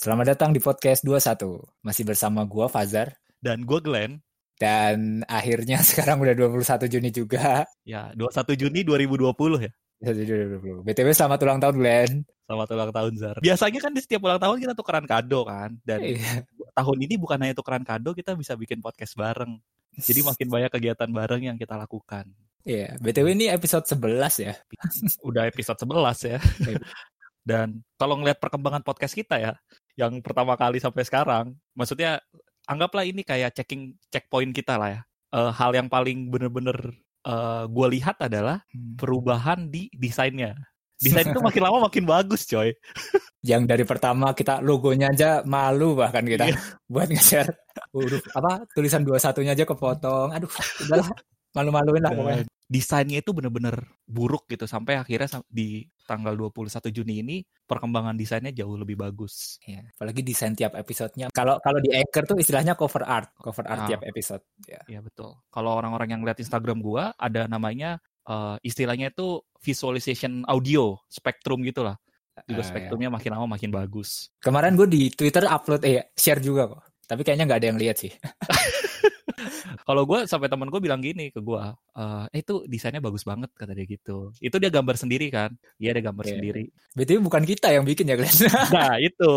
Selamat datang di podcast 21. Masih bersama gua Fazar dan gue Glenn. Dan akhirnya sekarang udah 21 Juni juga. Ya, 21 Juni 2020 ya. 2020. BTW selamat ulang tahun Glenn. Selamat ulang tahun Zar. Biasanya kan di setiap ulang tahun kita tukeran kado kan. Dan iya. tahun ini bukan hanya tukeran kado, kita bisa bikin podcast bareng. Jadi makin banyak kegiatan bareng yang kita lakukan. Iya, BTW ini episode 11 ya. Udah episode 11 ya. Iya. Dan kalau ngeliat perkembangan podcast kita ya, yang pertama kali sampai sekarang, maksudnya anggaplah ini kayak checking checkpoint kita lah ya. Uh, hal yang paling bener-bener uh, eh, gue lihat adalah hmm. perubahan di desainnya. Desain itu makin lama makin bagus, coy. Yang dari pertama kita logonya aja malu bahkan kita iya. buat nge-share huruf apa tulisan dua satunya aja kepotong. Aduh, udahlah malu-maluin lah pokoknya. Desainnya itu bener-bener buruk gitu sampai akhirnya di tanggal 21 Juni ini perkembangan desainnya jauh lebih bagus. Ya, apalagi desain tiap episodenya. Kalau kalau di Anchor tuh istilahnya cover art, cover art ah, tiap episode. Ya. ya betul. Kalau orang-orang yang lihat Instagram gua ada namanya uh, istilahnya itu visualization audio spektrum gitulah. Juga uh, spektrumnya ya. makin lama makin bagus. Kemarin gue di Twitter upload eh share juga kok. Tapi kayaknya nggak ada yang lihat sih. Kalau gue sampai temen gue bilang gini ke gue, eh itu desainnya bagus banget kata dia gitu. Itu dia gambar sendiri kan? Iya dia gambar yeah. sendiri. Berarti bukan kita yang bikin ya Glenn? nah itu.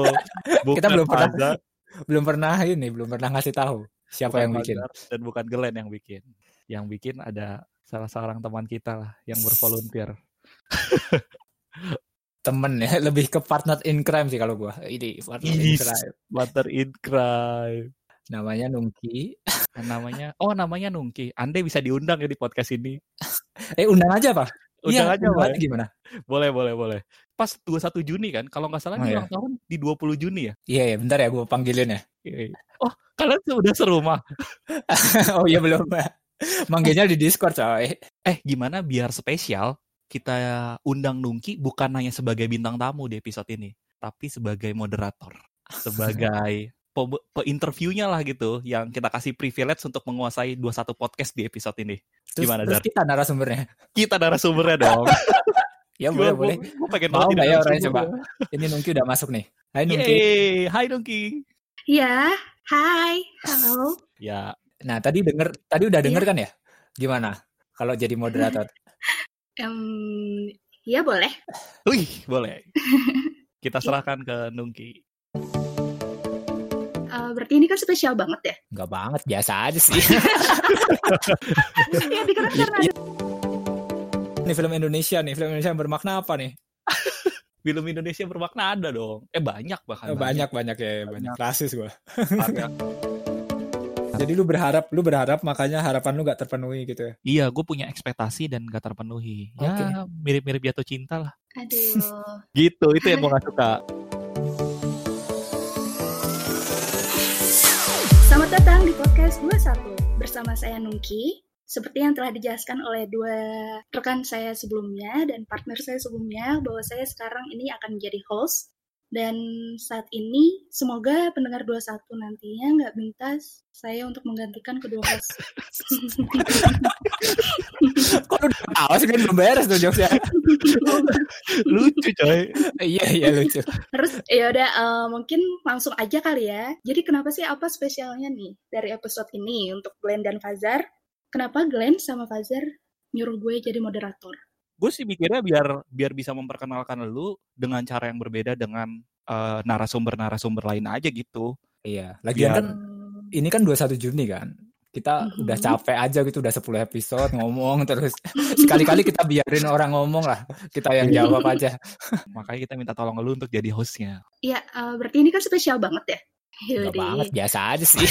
Bukan kita belum pernah belum pernah ini, belum pernah ngasih tahu siapa bukan yang bikin. Dan bukan Glenn yang bikin. Yang bikin ada salah seorang teman kita lah yang bervolunteer. temen ya lebih ke partner in crime sih kalau gue ini partner in crime partner in crime namanya Nungki. Namanya oh namanya Nungki. Anda bisa diundang ya di podcast ini. Eh undang aja pak. Undang iya, aja pak gimana? Boleh boleh boleh. Pas 21 Juni kan? Kalau nggak salah oh, iya. tahun di 20 Juni ya? Iya ya bentar ya gue panggilin ya. Iya. oh kalian sudah serumah? Oh iya belum manggilnya di Discord coy. Eh gimana biar spesial kita undang Nungki bukan hanya sebagai bintang tamu di episode ini tapi sebagai moderator sebagai pe, pe interviewnya lah gitu yang kita kasih privilege untuk menguasai dua satu podcast di episode ini. Terus, Gimana terus kita narasumbernya? Kita narasumbernya dong. ya boleh boleh. Gue pengen mau nggak ya orangnya coba. Ini Nungki udah masuk nih. Hai Nungki. Yeay. Hai Nungki. Ya, hai. Halo. ya. Nah tadi denger, tadi udah denger ya. kan ya? Gimana kalau jadi moderator? um, ya boleh. Wih, boleh. Kita serahkan ke Nungki berarti ini kan spesial banget ya? Enggak banget, biasa aja sih. ya, karena ada... Ini film Indonesia nih, film Indonesia yang bermakna apa nih? film Indonesia bermakna ada dong. Eh banyak bahkan. Oh, banyak banyak, ya, banyak, banyak. rasis gue. Jadi lu berharap, lu berharap makanya harapan lu gak terpenuhi gitu ya? Iya, gue punya ekspektasi dan gak terpenuhi. Okay. Ya mirip-mirip jatuh cinta lah. Aduh. gitu, itu yang gue gak suka. Selamat datang di podcast 21 bersama saya Nungki. Seperti yang telah dijelaskan oleh dua rekan saya sebelumnya dan partner saya sebelumnya bahwa saya sekarang ini akan menjadi host dan saat ini semoga pendengar 21 nantinya nggak minta saya untuk menggantikan kedua host. Kok lu udah tahu sih belum beres tuh jokesnya. lucu coy. iya iya lucu. Terus ya udah uh, mungkin langsung aja kali ya. Jadi kenapa sih apa spesialnya nih dari episode ini untuk Glenn dan Fazar? Kenapa Glenn sama Fazar nyuruh gue jadi moderator? Gue sih mikirnya biar biar bisa memperkenalkan lu dengan cara yang berbeda dengan uh, narasumber-narasumber lain aja gitu. Iya, lagi kan ini kan 21 Juni kan. Kita mm-hmm. udah capek aja gitu udah 10 episode ngomong terus sekali-kali kita biarin orang ngomong lah. Kita yang jawab aja. Makanya kita minta tolong lu untuk jadi hostnya. Iya, uh, berarti ini kan spesial banget ya. Enggak banget, biasa aja sih.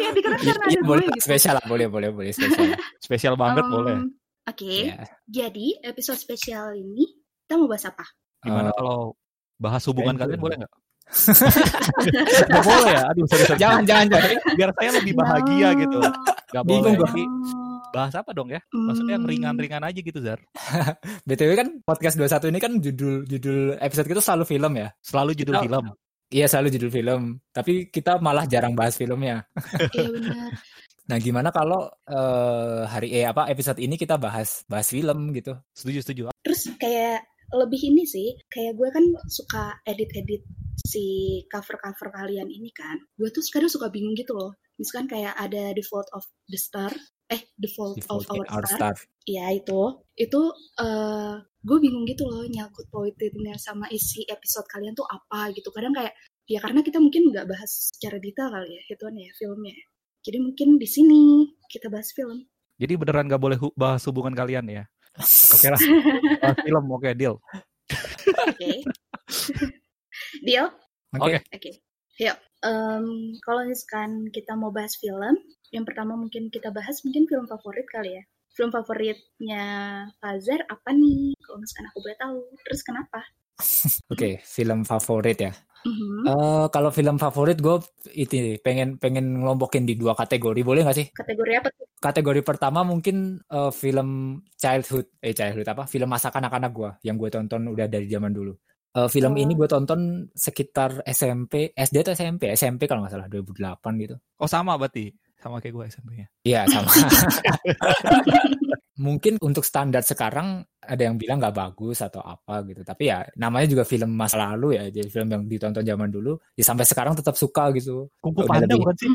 ya, dikira karena ya, boleh, gitu. Spesial lah, boleh, boleh, boleh. Spesial, spesial banget, um, boleh. Oke, okay. Iya. yeah. jadi episode spesial ini kita mau bahas apa? Gimana uh, kalau bahas hubungan kalian boleh nggak? Gak boleh ya? Aduh, sorry, sorry. Jangan, jangan, jangan. Biar saya lebih bahagia no. gitu. Gak boleh. Bingung, bahas apa dong ya? Maksudnya yang hmm. ringan-ringan aja gitu, Zar. BTW kan podcast 21 ini kan judul judul episode kita selalu film ya. Selalu judul kita, film. Iya, selalu judul film. Tapi kita malah jarang bahas filmnya. Iya benar. Nah, gimana kalau uh, hari eh apa episode ini kita bahas bahas film gitu? Setuju, setuju. Terus kayak lebih ini sih kayak gue kan suka edit-edit si cover-cover kalian ini kan gue tuh kadang suka bingung gitu loh misalkan kayak ada the fault of the star eh the fault, Default of in our, our star, star. ya itu itu eh gue bingung gitu loh nyangkut poinnya sama isi episode kalian tuh apa gitu kadang kayak ya karena kita mungkin nggak bahas secara detail kali ya itu ya filmnya jadi mungkin di sini kita bahas film Jadi beneran gak boleh hu- bahas hubungan kalian ya? Oke lah, bahas film oke deal. oke deal Oke. Oke. Oke, yuk. Em, kalau misalkan kita mau bahas film, yang pertama mungkin kita bahas mungkin film favorit kali ya. Film favoritnya Fazer apa nih? Kalau misalkan aku boleh tahu. Terus kenapa? Oke, film favorit ya. Mhm. Eh kalau film favorit gue itu pengen pengen ngelompokin di dua kategori boleh nggak sih? Kategori apa tuh? Kategori pertama mungkin eh, film childhood eh childhood apa? Film masa kanak-kanak gue yang gue tonton udah dari zaman dulu. Eh, film Oh. ini gue tonton sekitar SMP, SD atau SMP, SMP kalau nggak salah 2008 gitu. Oh sama berarti, sama kayak gue SMP-nya. Iya sama. Mungkin untuk standar sekarang ada yang bilang nggak bagus atau apa gitu. Tapi ya namanya juga film masa lalu ya, jadi film yang ditonton zaman dulu. Ya sampai sekarang tetap suka gitu. Kungfu Panda lebih- bukan sih?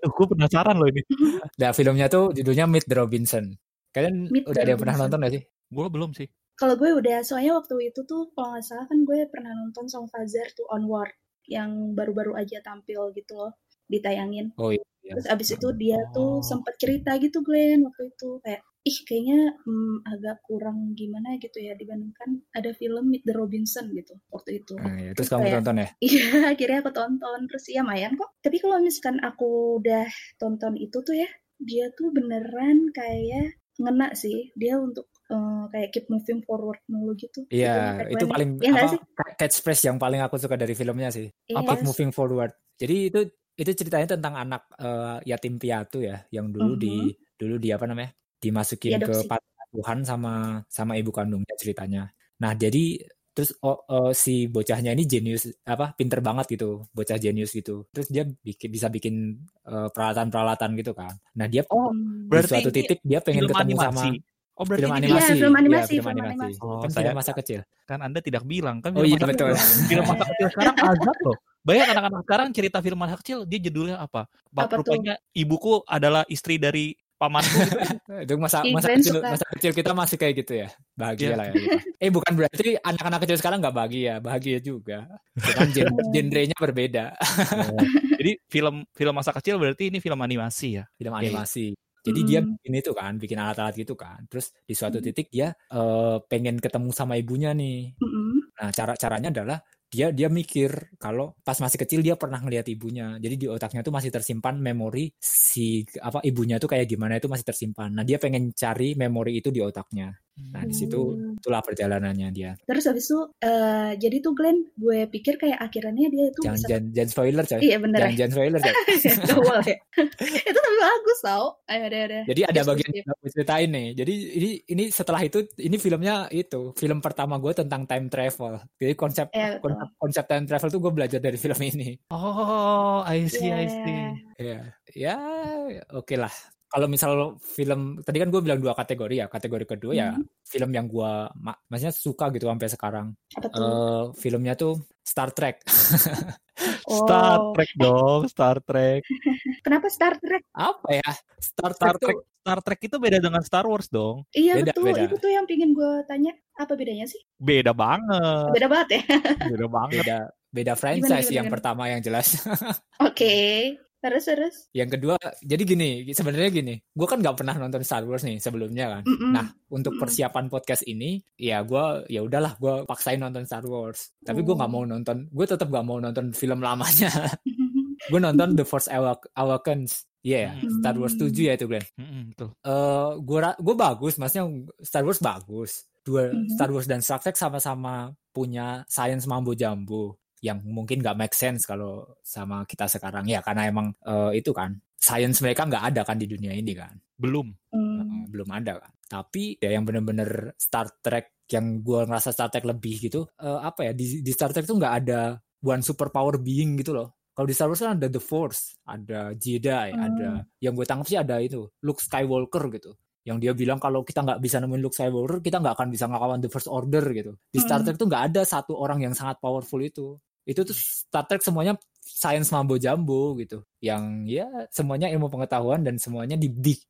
Aduh, gue penasaran loh ini. Nah filmnya tuh judulnya Meet the Robinson. Kalian Meet udah ada yang pernah nonton gak sih? Gue belum sih. Kalau gue udah, soalnya waktu itu tuh kalau nggak salah kan gue pernah nonton sama Fazer tuh Onward yang baru-baru aja tampil gitu loh ditayangin. Oh iya. Terus abis itu dia tuh Oh. sempet cerita gitu Glenn waktu itu kayak ih kayaknya hmm, agak kurang gimana gitu ya dibandingkan ada film Meet the Robinson gitu waktu itu. Nah, ya, terus kamu kayak- tonton ya? Iya akhirnya aku tonton terus iya mayan kok. Tapi kalau misalkan aku udah tonton itu tuh ya dia tuh beneran kayak ngena sih dia untuk eh, kayak keep moving forward mulu gitu. Iya, itu paling Iya nggak apa catchphrase yang paling aku suka dari filmnya sih. Iya. Keep moving forward. Jadi itu itu ceritanya tentang anak eh, yatim piatu ya, yang dulu di dulu di apa namanya? dimasukin ke Diadopsi. panti asuhan sama sama ibu kandungnya ceritanya. Nah, jadi terus oh, oh, si bocahnya ini jenius apa pinter banget gitu bocah jenius gitu terus dia bikin bisa bikin eh, peralatan-peralatan gitu kan nah dia Oh, Hmm. di berarti suatu titik dia pengen ketemu animasi. sama Oh berarti film animasi Iya, film Iya, animasi, film film animasi animasi. Oh, kan saya- film masa kecil kan Anda tidak bilang kan Oh iya, masa betul. kecil. film masa kecil sekarang azab loh. Banyak anak-anak sekarang cerita film masa kecil dia judulnya apa? Apa tuh? rupanya ibuku adalah istri dari pamanku. gitu. itu masa masa kecil suka. masa kecil kita masih kayak gitu ya bahagia Iya. lah ya kita. eh bukan berarti anak-anak kecil sekarang nggak bahagia bahagia juga cuman Oh. genrenya berbeda Oh, Jadi film film masa kecil berarti ini film animasi ya. film Iya, iya. animasi jadi dia Hmm. bikin itu kan bikin alat-alat gitu kan terus di suatu Hmm. titik dia eh, pengen ketemu sama ibunya nih Mm-mm. nah cara caranya adalah dia dia mikir kalau pas masih kecil dia pernah ngeliat ibunya jadi di otaknya tuh masih tersimpan memori si apa ibunya tuh kayak gimana itu masih tersimpan nah dia pengen cari memori itu di otaknya nah di situ Hmm. itulah perjalanannya dia Terus habis itu eh, jadi tuh Glenn gue pikir kayak akhirannya dia itu jangan bisa jangan, jangan spoiler coy Iya bener jangan jangan spoiler coy boleh. itu tapi bagus tau. Ayo ada ada. jadi ada bagian yang aku ceritain nih jadi ini ini setelah itu ini filmnya itu film pertama gue tentang time travel jadi konsep Iya, betul. konsep, konsep time travel tuh gue belajar dari film ini Oh, I see, I Iya. see. ya ya oke lah kalau misal film tadi kan gue bilang dua kategori ya kategori kedua ya Mhm. film yang gue ma- maksudnya suka gitu sampai sekarang eh filmnya tuh Star Trek Star Oh. Trek dong, Star Trek. Kenapa Star Trek? apa ya Star Trek, Star Trek, Star Trek itu beda dengan Star Wars dong. Iya Beda, betul. beda. Itu tuh yang pingin gue tanya. Apa bedanya sih? Beda banget, Beda banget ya. beda banget. beda beda franchise gimana, yang gimana? pertama yang jelas Oke. Terus terus. yang kedua jadi gini sebenarnya gini gue kan nggak pernah nonton Star Wars nih sebelumnya kan Mm-mm. Nah, untuk Mm-mm. persiapan podcast ini, ya gue ya udahlah gue paksain nonton Star Wars. Tapi gue nggak Oh. mau nonton, gue tetap nggak mau nonton film lamanya. gue nonton The Force Awak- Awakens. Iya ya, Hmm. Star Wars 7 ya itu Glenn. Mm-mm, betul. Eh gue gue bagus, maksudnya Star Wars bagus. Dua Mhm. Star Wars dan Star Trek sama-sama punya science mambo jambo yang mungkin nggak make sense kalau sama kita sekarang ya karena emang eh, itu kan science mereka nggak ada kan di dunia ini kan. Belum. Hmm. Belum ada kan. Tapi ya yang bener-bener Star Trek yang gue ngerasa Star Trek lebih gitu, eh, apa ya di, di Star Trek tuh nggak ada one superpower being gitu loh. Kalau di Star Wars kan ada The Force, ada Jedi, Hmm. ada yang gue tangkap sih ada itu Luke Skywalker gitu. yang dia bilang kalau kita nggak bisa nemuin Luke Skywalker kita nggak akan bisa ngelawan The First Order gitu di Star Trek tuh nggak ada satu orang yang sangat powerful itu itu tuh Star Trek semuanya science mambo jambo gitu yang ya semuanya ilmu pengetahuan dan semuanya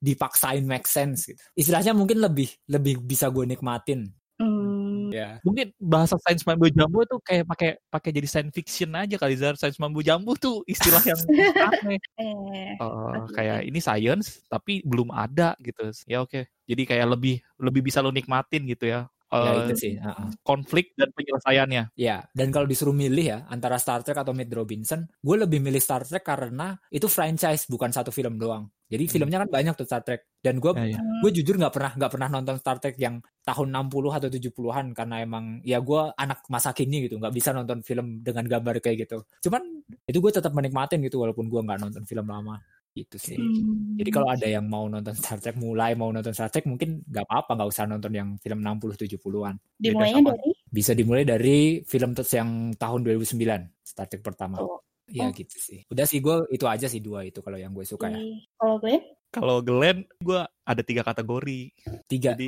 dipaksain make sense gitu istilahnya mungkin lebih lebih bisa gue nikmatin Hmm. Ya. Mungkin bahasa sains mambo jambu itu kayak pakai pakai jadi science fiction aja kali Zar. Sains mambo jambu tuh istilah yang aneh. Eh, Uh, kayak ini science tapi belum ada gitu. Ya oke. Jadi kayak lebih lebih bisa lo nikmatin gitu ya. Ya Uh, itu sih uh-uh. konflik dan penyelesaiannya. Ya, dan kalau disuruh milih ya antara Star Trek atau Matt Robinson, gue lebih milih Star Trek karena itu franchise bukan satu film doang. Jadi filmnya kan banyak tuh Star Trek. Dan gue Ya, ya. gue jujur nggak pernah nggak pernah nonton Star Trek yang tahun 60 atau 70-an karena emang ya gue anak masa kini gitu nggak bisa nonton film dengan gambar kayak gitu. Cuman itu gue tetap menikmatin gitu walaupun gue nggak nonton film lama gitu sih. Hmm. Jadi kalau ada yang mau nonton Star Trek mulai mau nonton Star Trek mungkin nggak apa-apa nggak usah nonton yang film 60 70-an. dimulainya sama- dari Bisa dimulai dari film terus yang tahun 2009 Star Trek pertama. Oh. Ya Oh. gitu sih. Udah sih gue itu aja sih dua itu kalau yang gue suka ya. kalau Glenn Kalau Glenn, gue ada tiga kategori. Tiga. Jadi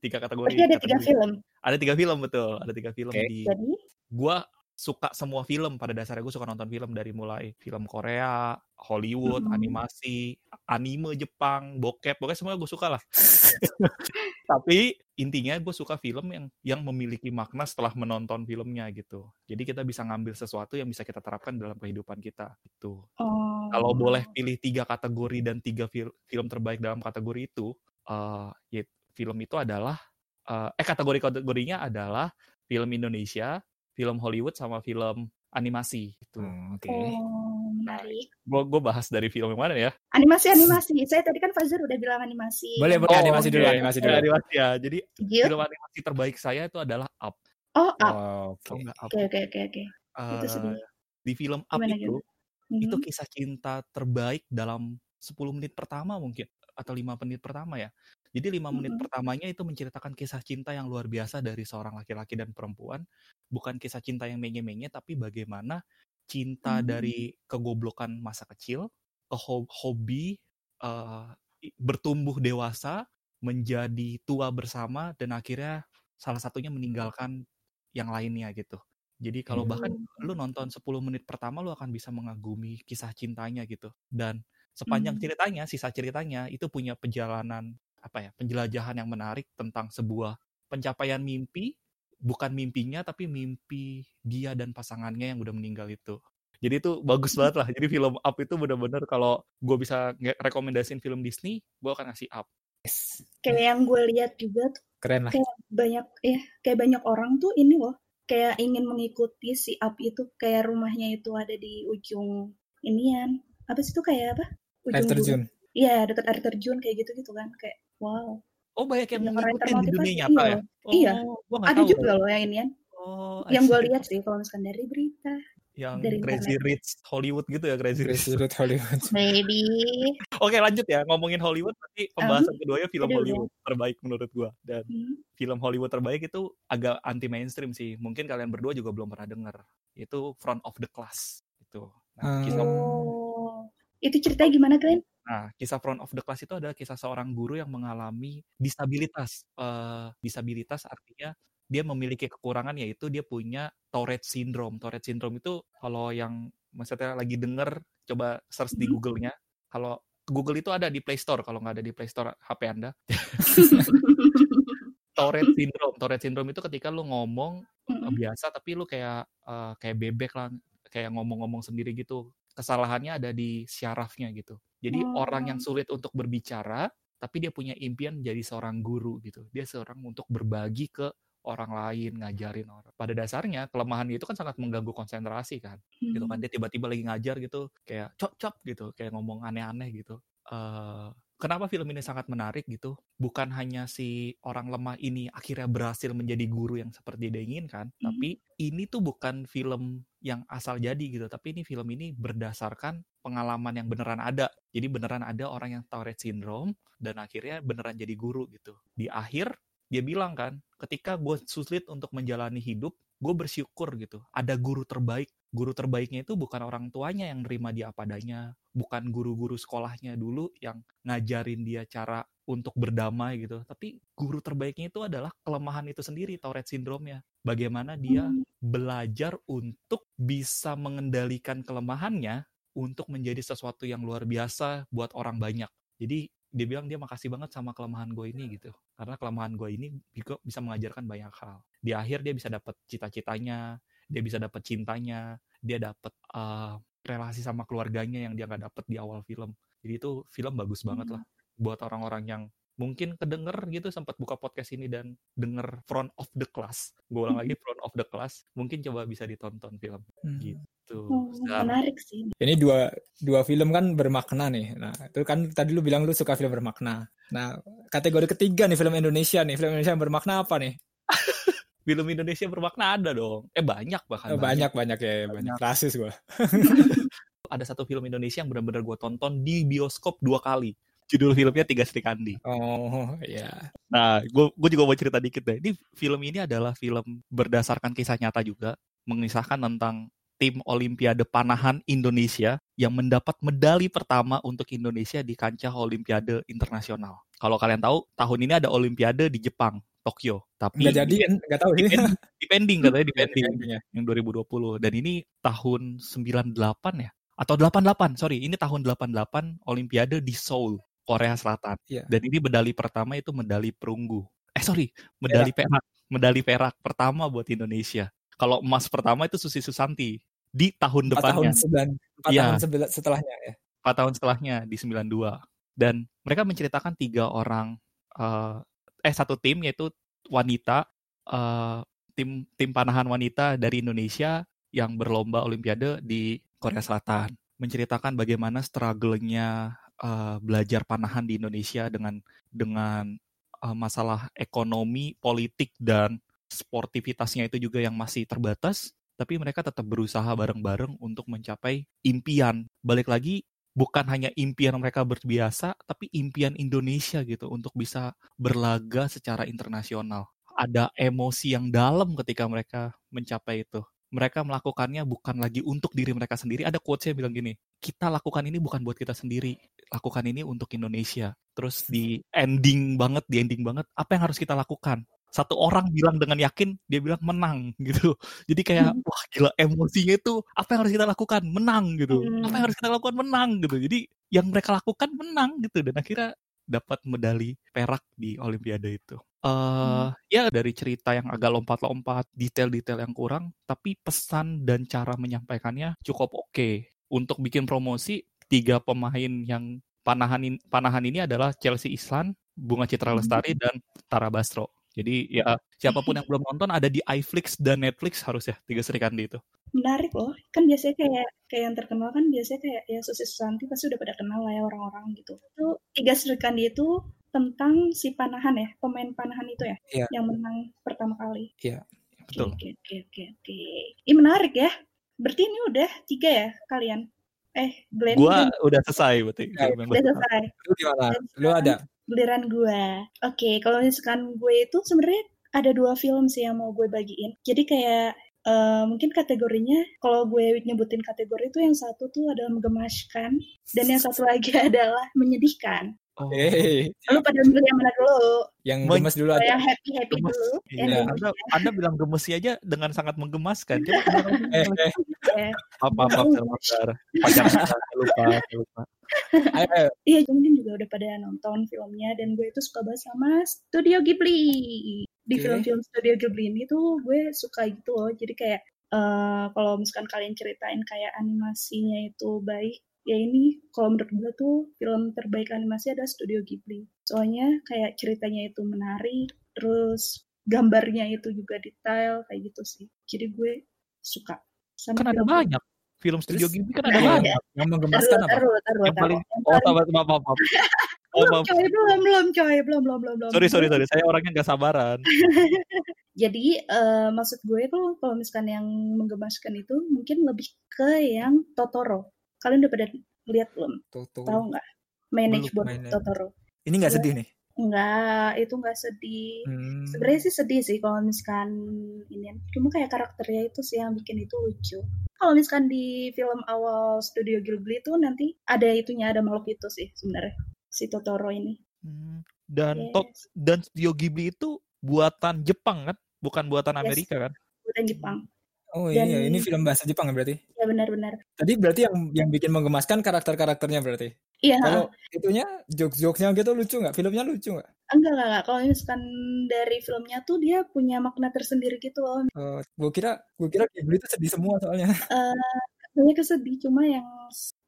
tiga kategori. Berarti ada tiga Kategori- film. Ada tiga film betul. Ada tiga film Oke. di. Jadi Gue suka semua film pada dasarnya gue suka nonton film dari mulai film Korea, Hollywood, Mhm. animasi, anime Jepang, bokep, pokoknya semua gue suka lah. Tapi intinya gue suka film yang yang memiliki makna setelah menonton filmnya gitu. Jadi kita bisa ngambil sesuatu yang bisa kita terapkan dalam kehidupan kita gitu. oh, Kalau boleh pilih tiga kategori dan tiga fil- film terbaik dalam kategori itu, eh ya, film itu adalah eh, eh kategori kategorinya adalah film Indonesia, film Hollywood sama film animasi gitu. Hmm, Oke. oh, menarik. Gue gue bahas dari film yang mana ya? Animasi animasi. Saya tadi kan Fazer udah bilang animasi. Boleh boleh animasi oke. dulu animasi dulu. Ya, animasi ya. Jadi Lanjut. film animasi terbaik saya itu adalah Up. Oh, up. Oh, Oke. Oke oke oke oke. Itu Eh, sedih. di film Up Gimana, itu Mhm. itu kisah cinta terbaik dalam 10 menit pertama mungkin atau lima menit pertama ya. Jadi lima menit Mhm. pertamanya itu menceritakan kisah cinta yang luar biasa dari seorang laki-laki dan perempuan. Bukan kisah cinta yang menye-menye, tapi bagaimana cinta Hmm. dari kegoblokan masa kecil ke ho- hobi i- bertumbuh dewasa menjadi tua bersama dan akhirnya salah satunya meninggalkan yang lainnya gitu. Jadi kalau bahkan Hmm. lu nonton 10 menit pertama lu akan bisa mengagumi kisah cintanya gitu. Dan sepanjang Hmm. ceritanya, sisa ceritanya itu punya perjalanan apa ya, penjelajahan yang menarik tentang sebuah pencapaian mimpi, bukan mimpinya tapi mimpi dia dan pasangannya yang udah meninggal itu. Jadi itu bagus banget lah. Jadi film Up itu bener-bener kalau gue bisa rekomendasiin film Disney, gue akan ngasih Up. Yes. Kayak yang gue lihat juga tuh Keren lah. banyak ya kayak banyak orang tuh ini loh kayak ingin mengikuti si up itu kayak rumahnya itu ada di ujung inian apa sih itu kayak apa Air ujung terjun. gunung. iya dekat air terjun kayak gitu gitu kan kayak wow Oh banyak yang yang ngikutin di dunia nyata iya. ya? Oh, Iya. gua nggak ada tahu. juga loh yang inian Oh, yang gue lihat sih kalau misalkan dari berita yang dari Crazy internet. Rich Hollywood gitu ya Crazy Rich. Crazy Rich Hollywood. baby Oke lanjut ya ngomongin Hollywood berarti pembahasan keduanya film aduh, Hollywood terbaik menurut gua dan Hmm. film Hollywood terbaik itu agak anti mainstream sih mungkin kalian berdua juga belum pernah denger itu Front of the Class itu nah, Hmm. kisah oh itu ceritanya gimana Glenn nah kisah Front of the Class itu adalah kisah seorang guru yang mengalami disabilitas Eh, disabilitas artinya dia memiliki kekurangan yaitu dia punya Tourette syndrome. Tourette syndrome itu kalau yang maksudnya lagi denger coba search di Mhm. Google-nya. Kalau Google itu ada di Play Store kalau nggak ada di Play Store HP Anda. Tourette syndrome. Tourette syndrome itu ketika lu ngomong Mm-mm. biasa tapi lu kayak eh, kayak bebek lah kayak ngomong-ngomong sendiri gitu kesalahannya ada di syarafnya gitu. Jadi Oh. orang yang sulit untuk berbicara tapi dia punya impian jadi seorang guru gitu. Dia seorang untuk berbagi ke orang lain ngajarin orang. Pada dasarnya kelemahan itu kan sangat mengganggu konsentrasi kan gitu kan. Dia tiba-tiba lagi ngajar gitu kayak cop cop gitu kayak ngomong aneh-aneh gitu. Eh kenapa film ini sangat menarik gitu? Bukan hanya si orang lemah ini akhirnya berhasil menjadi guru yang seperti dia inginkan Mhm. tapi ini tuh bukan film yang asal jadi gitu tapi ini film ini berdasarkan pengalaman yang beneran ada. Jadi beneran ada orang yang Tourette syndrome dan akhirnya beneran jadi guru gitu. Di akhir dia bilang kan ketika gue sulit untuk menjalani hidup gue bersyukur gitu ada guru terbaik guru terbaiknya itu bukan orang tuanya yang nerima dia apa adanya bukan guru-guru sekolahnya dulu yang ngajarin dia cara untuk berdamai gitu. Tapi guru terbaiknya itu adalah kelemahan itu sendiri Tourette syndrome-nya. Bagaimana dia Hmm. belajar untuk bisa mengendalikan kelemahannya untuk menjadi sesuatu yang luar biasa buat orang banyak. Jadi dia bilang dia makasih banget sama kelemahan gue ini gitu. Karena kelemahan gue ini juga bisa mengajarkan banyak hal. Di akhir dia bisa dapat cita-citanya dia bisa dapat cintanya dia dapat uh, relasi sama keluarganya yang dia nggak dapet di awal film jadi itu film bagus banget lah buat orang-orang yang mungkin kedenger gitu sempat buka podcast ini dan denger front of the class gue ulang lagi front of the class mungkin coba bisa ditonton film Hmm. gitu Oh, Dan- menarik sih. Ini dua dua film kan bermakna nih. Nah, itu kan tadi lu bilang lu suka film bermakna. Nah, kategori ketiga nih film Indonesia nih. Film Indonesia yang bermakna apa nih? Film Indonesia bermakna ada dong eh banyak bahkan Oh, banyak banyak ya, banyak. Banyak. Rasis gua. ada satu film Indonesia yang benar-benar gue tonton di bioskop dua kali. Judul filmnya Tiga Sri Kandi. Oh, iya. Nah, gue gue juga mau cerita dikit deh. Ini film ini adalah film berdasarkan kisah nyata juga, mengisahkan tentang tim Olimpiade Panahan Indonesia yang mendapat medali pertama untuk Indonesia di kancah Olimpiade internasional. Kalau kalian tahu, tahun ini ada Olimpiade di Jepang, Tokyo. Tapi Nggak jadi kan? Nggak tahu sih. Dipending, dipending katanya Endingnya. yang 2020 dan ini tahun 98 ya atau 88 sorry ini tahun 88 Olimpiade di Seoul Korea Selatan Iya. dan ini medali pertama itu medali perunggu eh sorry medali perak medali perak pertama buat Indonesia kalau emas pertama itu Susi Susanti di tahun Empat tahun depannya sembilan, empat Iya. tahun setelahnya ya. empat tahun setelahnya di 92 dan mereka menceritakan tiga orang eh, eh satu tim yaitu wanita eh, tim tim panahan wanita dari Indonesia yang berlomba Olimpiade di Korea Selatan menceritakan bagaimana struggle-nya eh, belajar panahan di Indonesia dengan dengan eh, masalah ekonomi, politik dan sportivitasnya itu juga yang masih terbatas tapi mereka tetap berusaha bareng-bareng untuk mencapai impian. Balik lagi, bukan hanya impian mereka berbiasa, tapi impian Indonesia gitu untuk bisa berlaga secara internasional. Ada emosi yang dalam ketika mereka mencapai itu. Mereka melakukannya bukan lagi untuk diri mereka sendiri. Ada quotes yang bilang gini, kita lakukan ini bukan buat kita sendiri, lakukan ini untuk Indonesia. Terus di ending banget, di ending banget, apa yang harus kita lakukan? Satu orang bilang dengan yakin, dia bilang menang gitu. Jadi kayak, wah gila emosinya itu, apa yang harus kita lakukan? Menang gitu. Hmm. Apa yang harus kita lakukan? Menang gitu. Jadi yang mereka lakukan menang gitu. Dan akhirnya dapat medali perak di Olimpiade itu. eh Ya dari cerita yang agak lompat-lompat, detail-detail yang kurang, tapi pesan dan cara menyampaikannya cukup oke. Untuk bikin promosi, tiga pemain yang panahan panahan ini adalah Chelsea Islan, Bunga Citra Lestari, dan Tara Basro. Jadi ya siapa pun yang belum nonton ada di iFlix dan Netflix harus ya tiga Sri Kandi itu. Menarik loh. Kan biasanya kayak kayak yang terkenal kan biasanya kayak ya Susi Susanti pasti udah pada kenal lah ya orang-orang gitu. Itu Tiga Sri Kandi itu tentang si panahan ya, pemain panahan itu ya, Iya. yang menang pertama kali. Betul. Oke, oke, oke, oke. Ini menarik ya. Berarti ini udah tiga ya kalian? Eh, Glenn Gua udah udah selesai berarti. Ya, udah selesai. Lu gimana? Lu ada? Giliran gue. Oke, kalau misalkan gue itu sebenarnya ada dua film sih yang mau gue bagiin. Jadi kayak eh, mungkin kategorinya kalau gue nyebutin kategori itu yang satu tuh adalah menggemaskan dan yang satu lagi adalah menyedihkan. Oh, Hei, Lu pada milih yang mana dulu? yang gemes dulu aja. yang happy happy Gemes. dulu. Iya, gemes anda, ya. anda bilang gemesi aja dengan sangat menggemaskan. Coba. Eh, eh, apa apa apa pacar lupa lupa. Iya, mungkin juga udah pada nonton filmnya dan gue itu suka banget sama Studio Ghibli. Di Oke. film-film Studio Ghibli ini tuh gue suka gitu loh. Jadi kayak eh, kalau misalkan kalian ceritain kayak animasinya itu baik, ya ini kalau menurut gue tuh film terbaik animasi adalah Studio Ghibli. Soalnya kayak ceritanya itu menarik, terus gambarnya itu juga detail kayak gitu sih. Jadi gue suka. Sama Kan ada banyak film studio Terus- Ghibli kan ada banyak. Yang menggemaskan apa? taruh, taruh, Yang paling oh paling- maaf maaf maaf. Oh, belum coy, belum, belum coy, belum, belum, belum, belum. Sorry sorry sorry, saya orangnya nggak sabaran. Jadi eh, maksud gue tuh kalau misalkan yang menggemaskan itu mungkin lebih ke yang Totoro. Kalian udah pada lihat belum? Tahu nggak? Manage Belum, buat Manage. Totoro. Ini nggak Iya. sedih nih. Enggak, itu enggak sedih. Hmm. Sebenarnya sih sedih sih kalau misalkan ini. Cuma kayak karakternya itu sih yang bikin itu lucu. Kalau misalkan di film awal Studio Ghibli itu nanti ada itunya, ada makhluk itu sih sebenarnya. Si Totoro ini. Hmm. Dan Yes. Tot dan Studio Ghibli itu buatan Jepang kan, bukan buatan Yes. Amerika kan? Buatan Jepang. Oh Dan- iya, ini film bahasa Jepang ya berarti. Ya benar-benar. Tadi berarti yang yang bikin menggemaskan karakter-karakternya berarti. Iya, Kalau itunya jokes-jokesnya gitu lucu nggak? Filmnya lucu nggak? enggak, enggak, enggak. Kalau misalkan dari filmnya tuh dia punya makna tersendiri gitu loh. Oh, gue kira gue kira Ghibli itu sedih semua soalnya. Eh, banyak kesedih, cuma yang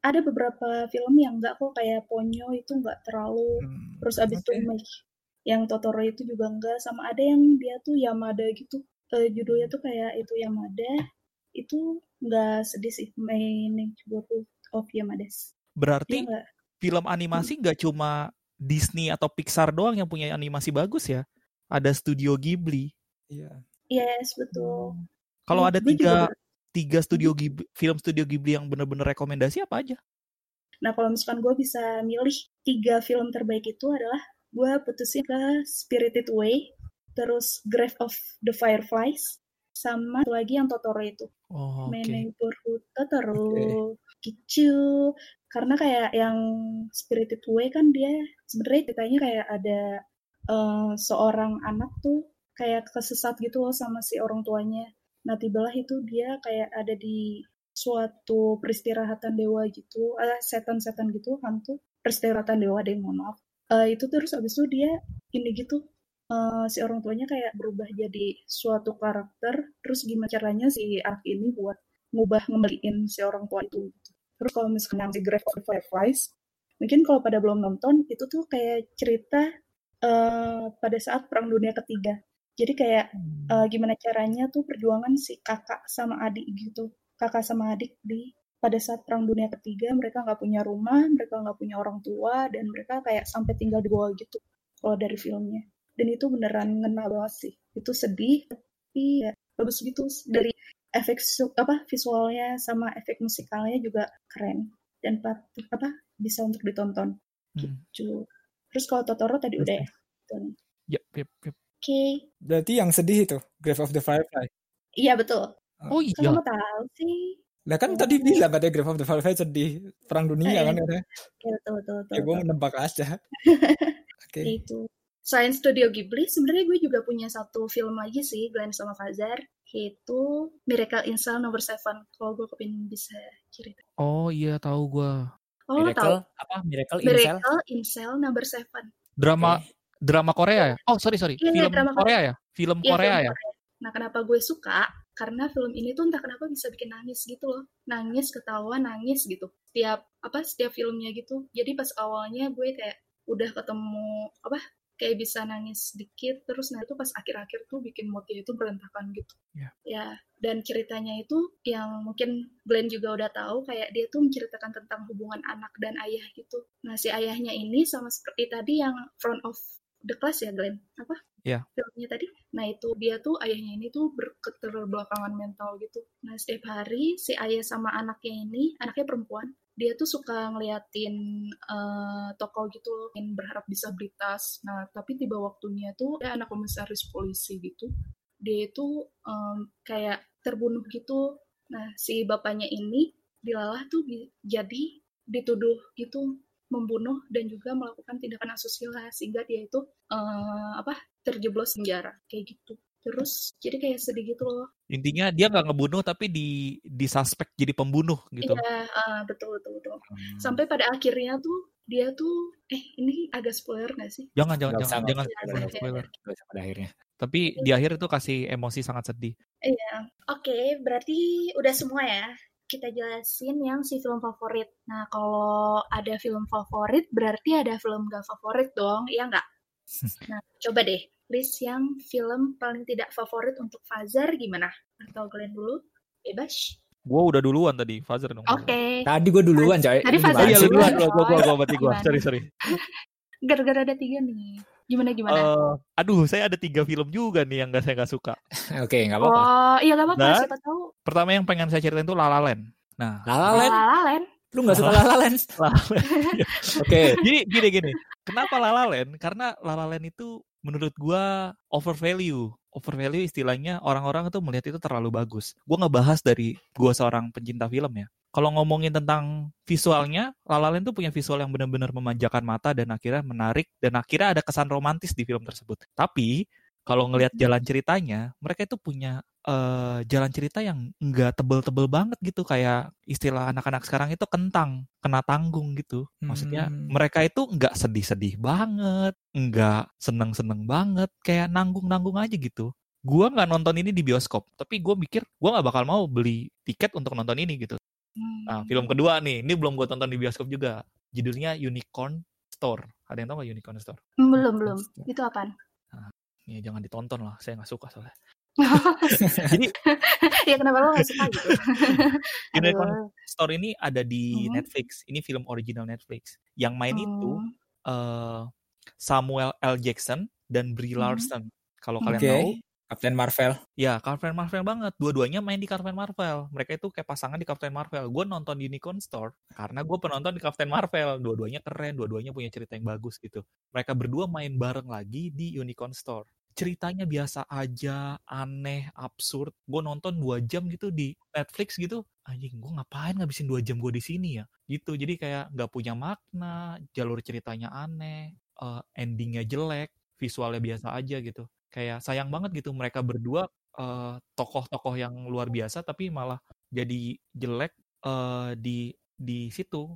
ada beberapa film yang enggak kok kayak Ponyo itu enggak terlalu Hmm, terus abis itu oke. Image yang Totoro itu juga enggak sama ada yang dia tuh Yamada gitu Eh, judulnya tuh kayak itu Yamada itu enggak sedih sih My Neighborhood of Yamadas dia Berarti enggak film animasi nggak cuma Disney atau Pixar doang yang punya animasi bagus ya. Ada Studio Ghibli. Iya. yes betul Kalau Gue- ada gue juga tiga tiga studio Ghibli, film Studio Ghibli yang bener-bener rekomendasi apa aja? nah kalau misalkan gue bisa milih tiga film terbaik itu adalah gue putusin ke Spirited Away terus Grave of the Fireflies sama satu lagi yang Totoro itu. Oh. My Neighborhood Totoro gitu karena kayak yang Spirited Away kan dia sebenarnya ceritanya kayak ada eh, seorang anak tuh kayak kesesat gitu loh sama si orang tuanya. Nah tibalah itu dia kayak ada di suatu peristirahatan dewa gitu eh, setan-setan gitu hantu. Peristirahatan dewa deh mohon maaf. Eh, itu terus abis itu dia ini gitu eh, si orang tuanya kayak berubah jadi suatu karakter terus gimana caranya si anak ini buat ngubah ngembaliin si orang tua itu. Gitu. terus kalau misalnya si Grave of Fireflies mungkin kalau pada belum nonton itu tuh kayak cerita eh, pada saat perang dunia ketiga. Jadi kayak eh, gimana caranya tuh perjuangan si kakak sama adik gitu kakak sama adik di pada saat perang dunia ketiga mereka nggak punya rumah mereka nggak punya orang tua dan mereka kayak sampai tinggal di bawah gitu kalau dari filmnya dan itu beneran ngena banget sih itu sedih tapi ya bagus gitu dari efek su- apa visualnya sama efek musikalnya juga keren dan patut apa bisa untuk ditonton Hmm. gitu terus kalau Totoro tadi udah ya. Yep, yep, yep. oke Berarti yang sedih itu Grave of the Firefly. iya betul Oh Kok iya. kamu tahu sih Lah kan Oh. tadi bilang katanya Grave of the Firefly sedih perang dunia Eh, kan katanya. ya betul betul betul, Ya gue menebak aja. Oke. itu selain Studio Ghibli sebenarnya gue juga punya satu film lagi sih Glenn sama Fazar yaitu Miracle in Cell Number Seven kalau gue kepingin bisa cerita Oh iya tahu gua. oh lo tahu Miracle apa? Miracle in Cell. Miracle in Cell Number Seven Drama Oke. drama Korea ya? Oh sorry sorry. Iya, iya, Film drama Korea ya? Film Iya, Korea film ya? Korea. Nah, kenapa gue suka? Karena film ini tuh entah kenapa bisa bikin nangis gitu loh. Nangis, ketawa, nangis gitu. Setiap apa setiap filmnya gitu. Jadi pas awalnya gue kayak udah ketemu apa kayak bisa nangis sedikit terus nah itu pas akhir-akhir tuh bikin moodnya itu berantakan gitu. Iya. Ya, dan ceritanya itu yang mungkin Glenn juga udah tahu kayak dia tuh menceritakan tentang hubungan anak dan ayah gitu. Nah, si ayahnya ini sama seperti tadi yang front of the class ya Glenn. Apa? Iya. filmnya tadi. Nah itu dia tuh ayahnya ini tuh berketerbelakangan mental gitu. Nah setiap hari si ayah sama anaknya ini, anaknya perempuan, dia tuh suka ngeliatin eh, toko gitu yang berharap disabilitas. Nah tapi tiba waktunya tuh ada anak komisaris polisi gitu, dia itu em, kayak terbunuh gitu. Nah si bapaknya ini dilalah tuh jadi dituduh gitu membunuh dan juga melakukan tindakan asusila sehingga dia itu eh, apa terjeblos penjara kayak gitu terus jadi kayak sedih gitu loh Intinya dia nggak ngebunuh tapi di disuspek jadi pembunuh gitu. iya ah, betul betul betul Hmm. sampai pada akhirnya tuh dia tuh eh ini agak spoiler nggak sih Jangan jangan jangan jangan jangan nggak usah. spoiler. Pada akhirnya. Tapi di akhir itu kasih emosi sangat sedih. iya oke berarti udah semua ya kita jelasin yang si film favorit nah kalau ada film favorit berarti ada film gak favorit dong ya nggak nah coba deh list yang film paling tidak favorit untuk Fazar gimana atau kalian dulu bebas Gue udah duluan tadi, Fazer dong. oke Tadi gue duluan coy. Tadi gimana iya duluan, lu? gua gua gua, gua berarti gua. Gimana? Sorry sorry. gara-gara ada tiga nih gimana gimana Eh, aduh, saya ada tiga film juga nih yang gak saya nggak suka. Oke, nggak apa-apa. oh iya gak apa-apa Nah. siapa tahu Pertama yang pengen saya ceritain itu La La Land. Nah, La La Land. La La Land Lu nggak suka La La Land? La La Land. Oke. Jadi gini gini. Kenapa La La Land? Karena La La Land itu menurut gua over value. Istilahnya orang-orang itu melihat itu terlalu bagus. Gua ngebahas dari gua seorang pencinta film ya. Kalau ngomongin tentang visualnya, La La tuh punya visual yang benar-benar memanjakan mata dan akhirnya menarik dan akhirnya ada kesan romantis di film tersebut. Tapi kalau ngelihat jalan ceritanya, mereka itu punya uh, jalan cerita yang enggak tebel-tebel banget gitu. Kayak istilah anak-anak sekarang itu kentang kena tanggung gitu. Maksudnya hmm. mereka itu enggak sedih-sedih banget enggak seneng-seneng banget kayak nanggung-nanggung aja gitu. Gua nggak nonton ini di bioskop tapi gue mikir gua nggak bakal mau beli tiket untuk nonton ini gitu. Nah film kedua nih ini belum gue tonton di bioskop juga. Judulnya Unicorn Store. Ada yang tahu nggak Unicorn Store? Belum belum. Itu apa nah, ya jangan ditonton lah saya nggak suka soalnya jadi ya kenapa lo gak suka gitu? Unicorn Store ini ada di hmm. Netflix. Ini film original Netflix. Yang main hmm. itu uh, Samuel L. Jackson dan Brie hmm. Larson. Kalau okay. kalian tahu, Captain Marvel. Ya, Captain Marvel banget. Dua-duanya main di Captain Marvel. Mereka itu kayak pasangan di Captain Marvel. Gue nonton di Unicorn Store karena gue penonton di Captain Marvel. Dua-duanya keren, dua-duanya punya cerita yang bagus gitu. Mereka berdua main bareng lagi di Unicorn Store ceritanya biasa aja, aneh, absurd. Gue nonton dua jam gitu di Netflix gitu, anjing gue ngapain ngabisin dua jam gue di sini ya? Gitu, jadi kayak nggak punya makna, jalur ceritanya aneh, uh, endingnya jelek, visualnya biasa aja gitu. Kayak sayang banget gitu mereka berdua tokoh tokoh-tokoh yang luar biasa tapi malah jadi jelek uh, di di situ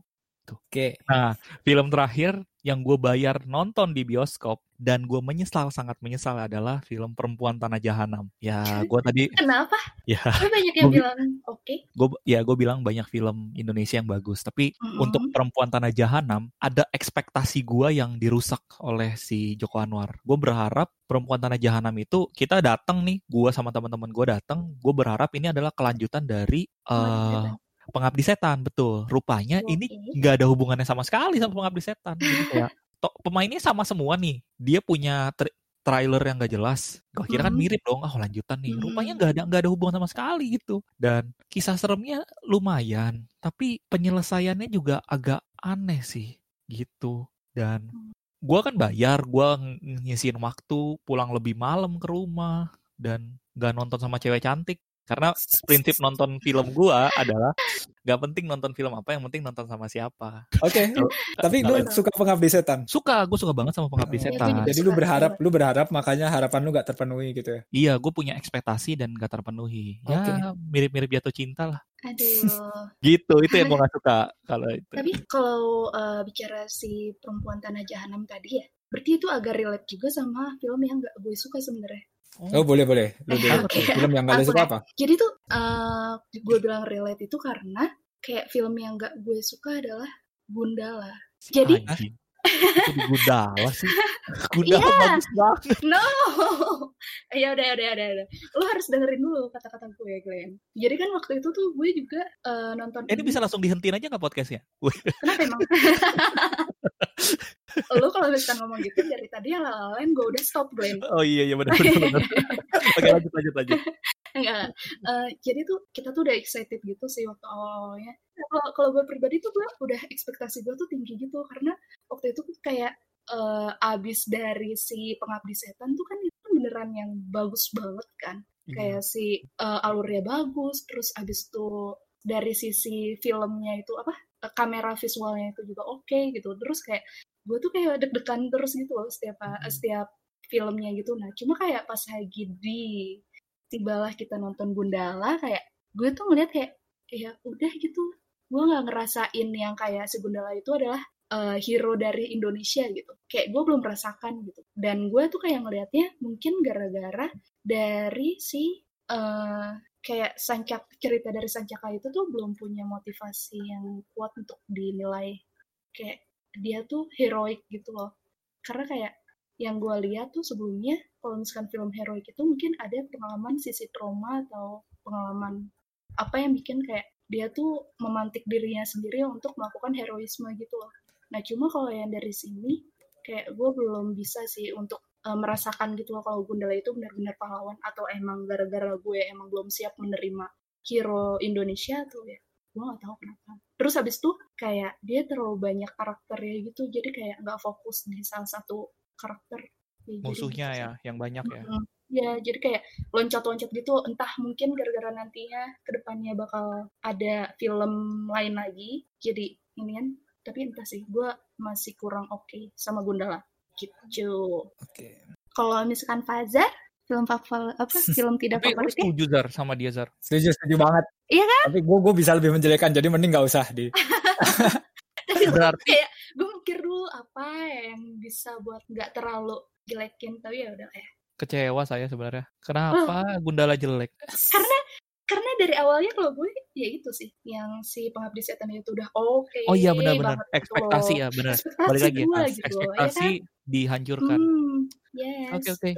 gitu. Oke. Nah, film terakhir yang gue bayar nonton di bioskop dan gue menyesal sangat menyesal adalah film Perempuan Tanah Jahanam. Ya, gue tadi. Kenapa? Ya. Tapi banyak yang gua, bilang oke. Okay. Gue ya gue bilang banyak film Indonesia yang bagus. Tapi mm -hmm. untuk Perempuan Tanah Jahanam ada ekspektasi gue yang dirusak oleh si Joko Anwar. Gue berharap Perempuan Tanah Jahanam itu kita datang nih, gue sama teman-teman gue datang. Gue berharap ini adalah kelanjutan dari. Uh, pengabdi setan betul. Rupanya okay. ini nggak ada hubungannya sama sekali sama pengabdi setan. Gitu ya to, pemainnya sama semua nih. Dia punya tra trailer yang gak jelas. Gue kira kan hmm. mirip dong. Ah oh, lanjutan nih. Rupanya hmm. nggak ada nggak ada hubungan sama sekali gitu. Dan kisah seremnya lumayan tapi penyelesaiannya juga agak aneh sih gitu. Dan gue kan bayar gue ngisiin waktu pulang lebih malam ke rumah dan gak nonton sama cewek cantik karena prinsip nonton film gua adalah gak penting nonton film apa, yang penting nonton sama siapa. Oke. Okay. Tapi lu suka Pengabdi Setan? Suka, gue suka banget sama Pengabdi iya, Setan. Jadi lu berharap, lu berharap makanya harapan lu gak terpenuhi gitu ya? Iya, gue punya ekspektasi dan gak terpenuhi. Ya mirip-mirip jatuh cinta lah. Aduh. gitu, itu yang gue gak suka kalau itu. Tapi kalau uh, bicara si perempuan tanah jahanam tadi ya, berarti itu agak relate juga sama film yang gak gue suka sebenarnya. Oh, boleh boleh. Lu eh, okay. film yang gak suka apa? Jadi tuh uh, gue bilang relate itu karena kayak film yang gak gue suka adalah Gundala. Jadi Gundala sih. Gundala yeah. bagus banget. No. ya udah, ya udah, ya udah, udah. Lo harus dengerin dulu kata-kata gue, Glenn. Jadi kan waktu itu tuh gue juga uh, nonton. Eh, ini bisa langsung dihentiin aja nggak podcastnya? Kenapa emang? lu kalau misalkan ngomong gitu dari tadi yang lain gue udah stop Glenn. Oh iya iya benar benar. Oke lanjut lanjut lanjut. Enggak. Uh, jadi tuh kita tuh udah excited gitu sih waktu awal-awalnya. Kalau kalau gue pribadi tuh gue udah ekspektasi gue tuh tinggi gitu karena waktu itu kayak uh, abis dari si pengabdi setan tuh kan itu beneran yang bagus banget kan. Hmm. Kayak si uh, alurnya bagus, terus abis itu dari sisi filmnya itu apa kamera visualnya itu juga oke okay, gitu. Terus kayak gue tuh kayak deg-degan terus gitu loh setiap hmm. setiap filmnya gitu. Nah cuma kayak pas lagi di tibalah kita nonton Gundala kayak gue tuh ngeliat kayak ya udah gitu. Gue nggak ngerasain yang kayak si Gundala itu adalah uh, hero dari Indonesia gitu. Kayak gue belum merasakan gitu. Dan gue tuh kayak ngelihatnya mungkin gara-gara dari si uh, kayak sancak cerita dari Sancaka itu tuh belum punya motivasi yang kuat untuk dinilai. Kayak dia tuh heroik gitu loh. Karena kayak yang gue lihat tuh sebelumnya kalau misalkan film heroik itu mungkin ada pengalaman sisi trauma atau pengalaman apa yang bikin kayak dia tuh memantik dirinya sendiri untuk melakukan heroisme gitu loh. Nah cuma kalau yang dari sini kayak gue belum bisa sih untuk uh, merasakan gitu loh kalau Gundala itu benar-benar pahlawan atau emang gara-gara gue emang belum siap menerima hero Indonesia tuh ya gue nggak tahu kenapa. Terus habis itu kayak dia terlalu banyak karakternya gitu jadi kayak nggak fokus di salah satu karakter. Ya, musuhnya gitu ya yang banyak ya? Mm -hmm. ya jadi kayak loncat-loncat gitu entah mungkin gara-gara nantinya ke depannya bakal ada film lain lagi jadi ini kan. Tapi entah sih gue masih kurang oke okay sama Gundala gitu. Oke. Okay. kalau misalkan Fajar film favorit apa film tidak Tapi favorit setuju Zar sama dia Zar? Setuju setuju banget. Iya kan? Tapi gue gue bisa lebih menjelekan jadi mending gak usah di. Tapi berarti kayak gue mikir dulu apa yang bisa buat nggak terlalu jelekin tapi ya udah kayak kecewa saya sebenarnya. Kenapa oh. Gundala jelek? Karena karena dari awalnya kalau gue ya itu sih yang si pengabdi setan itu udah oke okay oh iya benar-benar ekspektasi ya benar. Balik lagi ya gitu, ekspektasi ya kan? dihancurkan. Hmm, yes oke okay, oke. okay.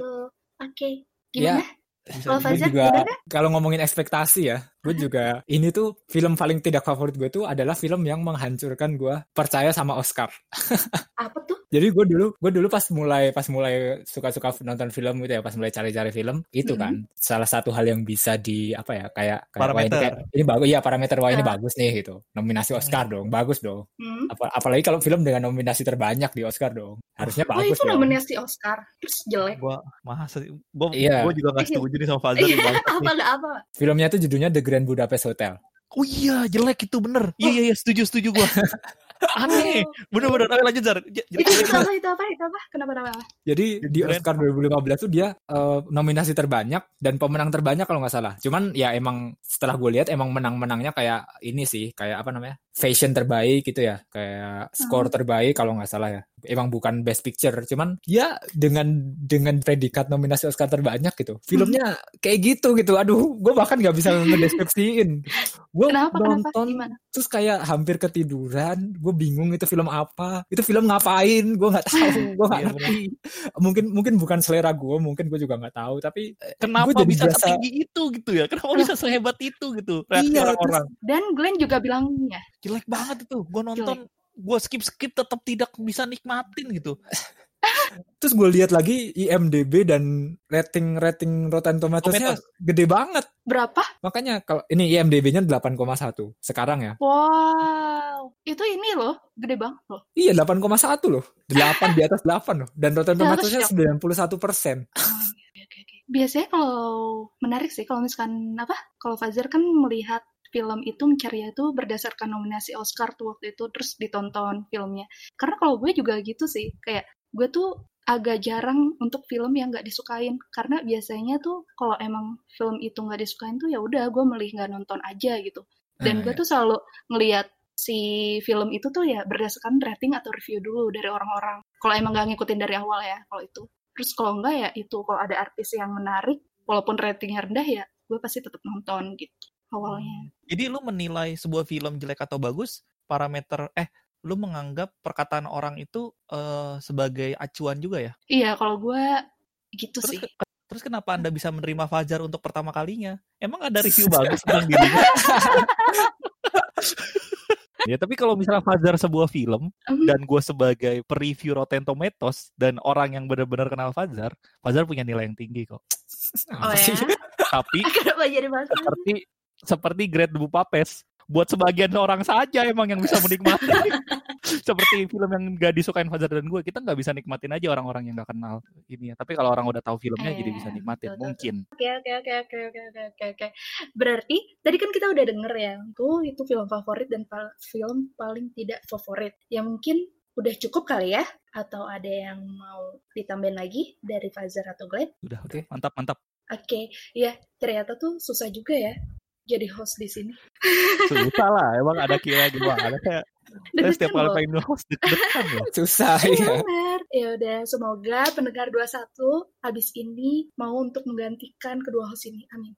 Oke, gimana? Ya, kalau juga kalau ngomongin ekspektasi ya, gue juga ini tuh film paling tidak favorit gue tuh adalah film yang menghancurkan gue percaya sama Oscar. Apa tuh? Jadi gue dulu gue dulu pas mulai pas mulai suka-suka nonton film gitu ya, pas mulai cari-cari film itu kan mm -hmm. salah satu hal yang bisa di apa ya kayak kayak parameter. ini, kayak, ini bagus ya parameter wah ini uh. bagus nih gitu. Nominasi Oscar hmm. dong, bagus dong. Hmm. Ap apalagi kalau film dengan nominasi terbanyak di Oscar dong. Harusnya oh, bagus itu dong. nominasi Oscar terus jelek. Gua masa gua, iya. gua juga gak setuju nih sama Fazal apa gak apa? Filmnya itu judulnya The Grand Budapest Hotel. Oh iya, jelek itu bener. Iya, iya, iya, setuju, setuju gua. Aneh, bener-bener. Ayo lanjut, Zar. Itu, itu apa, itu apa, itu apa? Kenapa, kenapa? Jadi di Oscar 2015 tuh dia uh, nominasi terbanyak dan pemenang terbanyak kalau nggak salah. Cuman ya emang setelah gue lihat emang menang-menangnya kayak ini sih, kayak apa namanya? Fashion terbaik gitu ya, kayak skor hmm. terbaik kalau nggak salah ya emang bukan best picture cuman ya dengan dengan predikat nominasi Oscar terbanyak gitu. Filmnya hmm. kayak gitu gitu. Aduh gue bahkan nggak bisa ngedeskripsiin gue nonton kenapa? terus kayak hampir ketiduran. Gue bingung itu film apa. Itu film ngapain? Gue nggak tahu. Gue nggak iya, ngerti mungkin mungkin bukan selera gue mungkin gue juga nggak tahu. Tapi eh, kenapa jadi bisa biasa... setinggi itu gitu ya? Kenapa bisa sehebat itu gitu? Reaksi iya, orang-orang. Dan Glenn juga bilangnya jelek banget itu. Gue nonton jelek gue skip skip tetap tidak bisa nikmatin gitu Terus gue lihat lagi IMDb dan rating rating Rotten Tomatoes-nya gede banget. Berapa? Makanya kalau ini IMDb-nya 8,1 sekarang ya. Wow. Itu ini loh, gede banget loh. Iya, 8,1 loh. 8 di atas 8 loh. Dan Rotten Tomatoes-nya 91 persen. Oh, Biasanya kalau menarik sih kalau misalkan apa? Kalau Fajar kan melihat film itu mencari itu berdasarkan nominasi Oscar tuh waktu itu terus ditonton filmnya. Karena kalau gue juga gitu sih kayak gue tuh agak jarang untuk film yang nggak disukain. Karena biasanya tuh kalau emang film itu nggak disukain tuh ya udah gue milih nggak nonton aja gitu. Dan gue tuh selalu ngelihat si film itu tuh ya berdasarkan rating atau review dulu dari orang-orang. Kalau emang nggak ngikutin dari awal ya kalau itu. Terus kalau enggak ya itu kalau ada artis yang menarik walaupun ratingnya rendah ya gue pasti tetap nonton gitu awalnya. Jadi lu menilai sebuah film jelek atau bagus parameter eh lu menganggap perkataan orang itu uh, sebagai acuan juga ya? Iya, kalau gue gitu terus, sih. Ke, terus kenapa Anda bisa menerima Fajar untuk pertama kalinya? Emang ada review bagus tentang dirinya? ya tapi kalau misalnya Fajar sebuah film mm. dan gue sebagai pereview Rotten Tomatoes dan orang yang benar-benar kenal Fajar, Fajar punya nilai yang tinggi kok. Oh ya. tapi seperti seperti Great Budapest buat sebagian orang saja emang yang bisa menikmati. Seperti film yang gak disukain Fajar dan gue kita nggak bisa nikmatin aja orang-orang yang gak kenal ini ya. Tapi kalau orang udah tahu filmnya eh, jadi bisa nikmatin betul, mungkin. Oke oke oke oke oke oke oke berarti tadi kan kita udah denger ya tuh itu film favorit dan film paling tidak favorit. Ya mungkin udah cukup kali ya? Atau ada yang mau ditambahin lagi dari Fajar atau Glenn? Udah oke okay. mantap mantap. Oke, okay. ya ternyata tuh susah juga ya jadi host di sini. Susah lah, emang ada kira gimana kayak saya setiap kali pengen host deg-degan ya. Susah ya. Ya udah, semoga pendengar 21 habis ini mau untuk menggantikan kedua host ini. Amin.